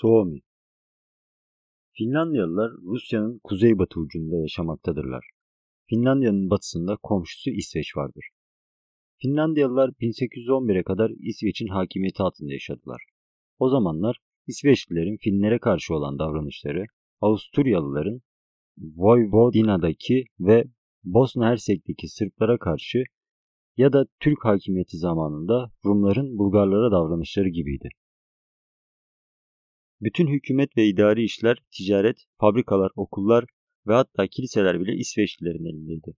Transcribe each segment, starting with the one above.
Suomi Finlandiyalılar Rusya'nın kuzeybatı ucunda yaşamaktadırlar. Finlandiya'nın batısında komşusu İsveç vardır. Finlandiyalılar 1811'e kadar İsveç'in hakimiyeti altında yaşadılar. O zamanlar İsveçlilerin Finlere karşı olan davranışları Avusturyalıların Vojvodina'daki ve Bosna Hersek'teki Sırplara karşı ya da Türk hakimiyeti zamanında Rumların Bulgarlara davranışları gibiydi. Bütün hükümet ve idari işler, ticaret, fabrikalar, okullar ve hatta kiliseler bile İsveçlilerin elindeydi.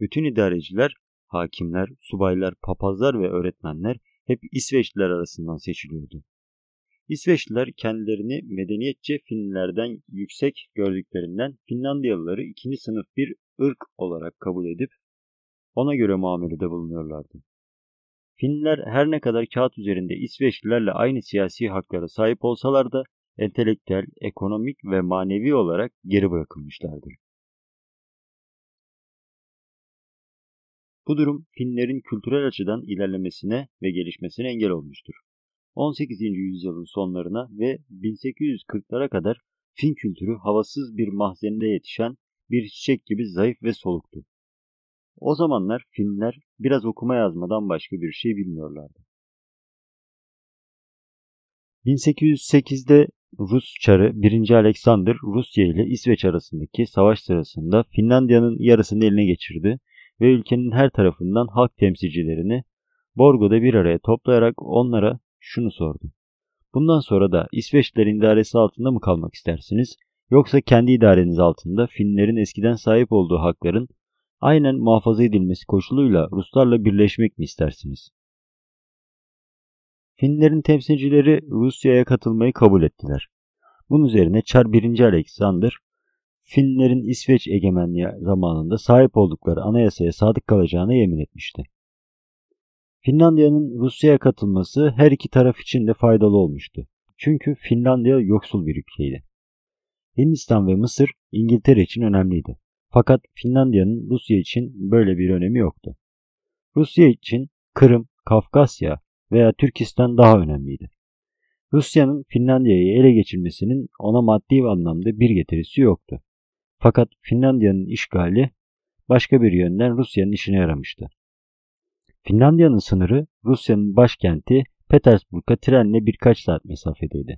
Bütün idareciler, hakimler, subaylar, papazlar ve öğretmenler hep İsveçliler arasından seçiliyordu. İsveçliler kendilerini medeniyetçe Finlilerden yüksek gördüklerinden Finlandiyalıları ikinci sınıf bir ırk olarak kabul edip ona göre muamelede bulunuyorlardı. Finliler her ne kadar kağıt üzerinde İsveçlilerle aynı siyasi haklara sahip olsalar da entelektüel, ekonomik ve manevi olarak geri bırakılmışlardır. Bu durum Finlerin kültürel açıdan ilerlemesine ve gelişmesine engel olmuştur. 18. yüzyılın sonlarına ve 1840'lara kadar Fin kültürü havasız bir mahzeninde yetişen bir çiçek gibi zayıf ve soluktu. O zamanlar Finler biraz okuma yazmadan başka bir şey bilmiyorlardı. 1808'de Rus çarı 1. Alexander Rusya ile İsveç arasındaki savaş sırasında Finlandiya'nın yarısını eline geçirdi ve ülkenin her tarafından halk temsilcilerini Borgo'da bir araya toplayarak onlara şunu sordu. Bundan sonra da İsveçlilerin idaresi altında mı kalmak istersiniz yoksa kendi idareniz altında Finlerin eskiden sahip olduğu hakların aynen muhafaza edilmesi koşuluyla Ruslarla birleşmek mi istersiniz? Finlerin temsilcileri Rusya'ya katılmayı kabul ettiler. Bunun üzerine Çar 1. Alexander, Finlerin İsveç egemenliği zamanında sahip oldukları anayasaya sadık kalacağına yemin etmişti. Finlandiya'nın Rusya'ya katılması her iki taraf için de faydalı olmuştu. Çünkü Finlandiya yoksul bir ülkeydi. Hindistan ve Mısır İngiltere için önemliydi. Fakat Finlandiya'nın Rusya için böyle bir önemi yoktu. Rusya için Kırım, Kafkasya veya Türkistan daha önemliydi. Rusya'nın Finlandiya'yı ele geçirmesinin ona maddi anlamda bir getirisi yoktu. Fakat Finlandiya'nın işgali başka bir yönden Rusya'nın işine yaramıştı. Finlandiya'nın sınırı Rusya'nın başkenti Petersburg'a trenle birkaç saat mesafedeydi.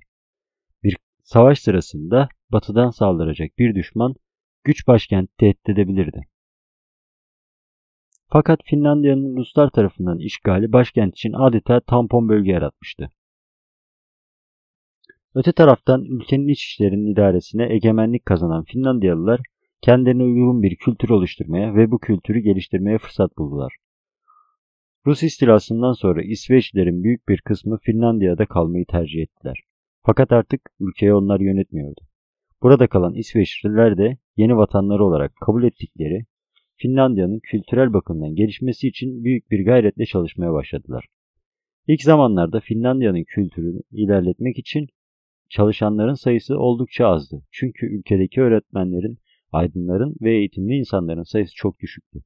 Bir savaş sırasında batıdan saldıracak bir düşman güç başkenti tehdit edebilirdi. Fakat Finlandiya'nın Ruslar tarafından işgali başkent için adeta tampon bölge yaratmıştı. Öte taraftan ülkenin iç işlerinin idaresine egemenlik kazanan Finlandiyalılar kendilerine uygun bir kültür oluşturmaya ve bu kültürü geliştirmeye fırsat buldular. Rus istilasından sonra İsveçlilerin büyük bir kısmı Finlandiya'da kalmayı tercih ettiler. Fakat artık ülkeyi onlar yönetmiyordu. Burada kalan İsveçliler de yeni vatanları olarak kabul ettikleri Finlandiya'nın kültürel bakımdan gelişmesi için büyük bir gayretle çalışmaya başladılar. İlk zamanlarda Finlandiya'nın kültürünü ilerletmek için çalışanların sayısı oldukça azdı. Çünkü ülkedeki öğretmenlerin, aydınların ve eğitimli insanların sayısı çok düşüktü.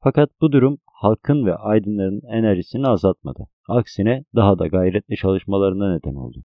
Fakat bu durum halkın ve aydınların enerjisini azaltmadı. Aksine daha da gayretli çalışmalarına neden oldu.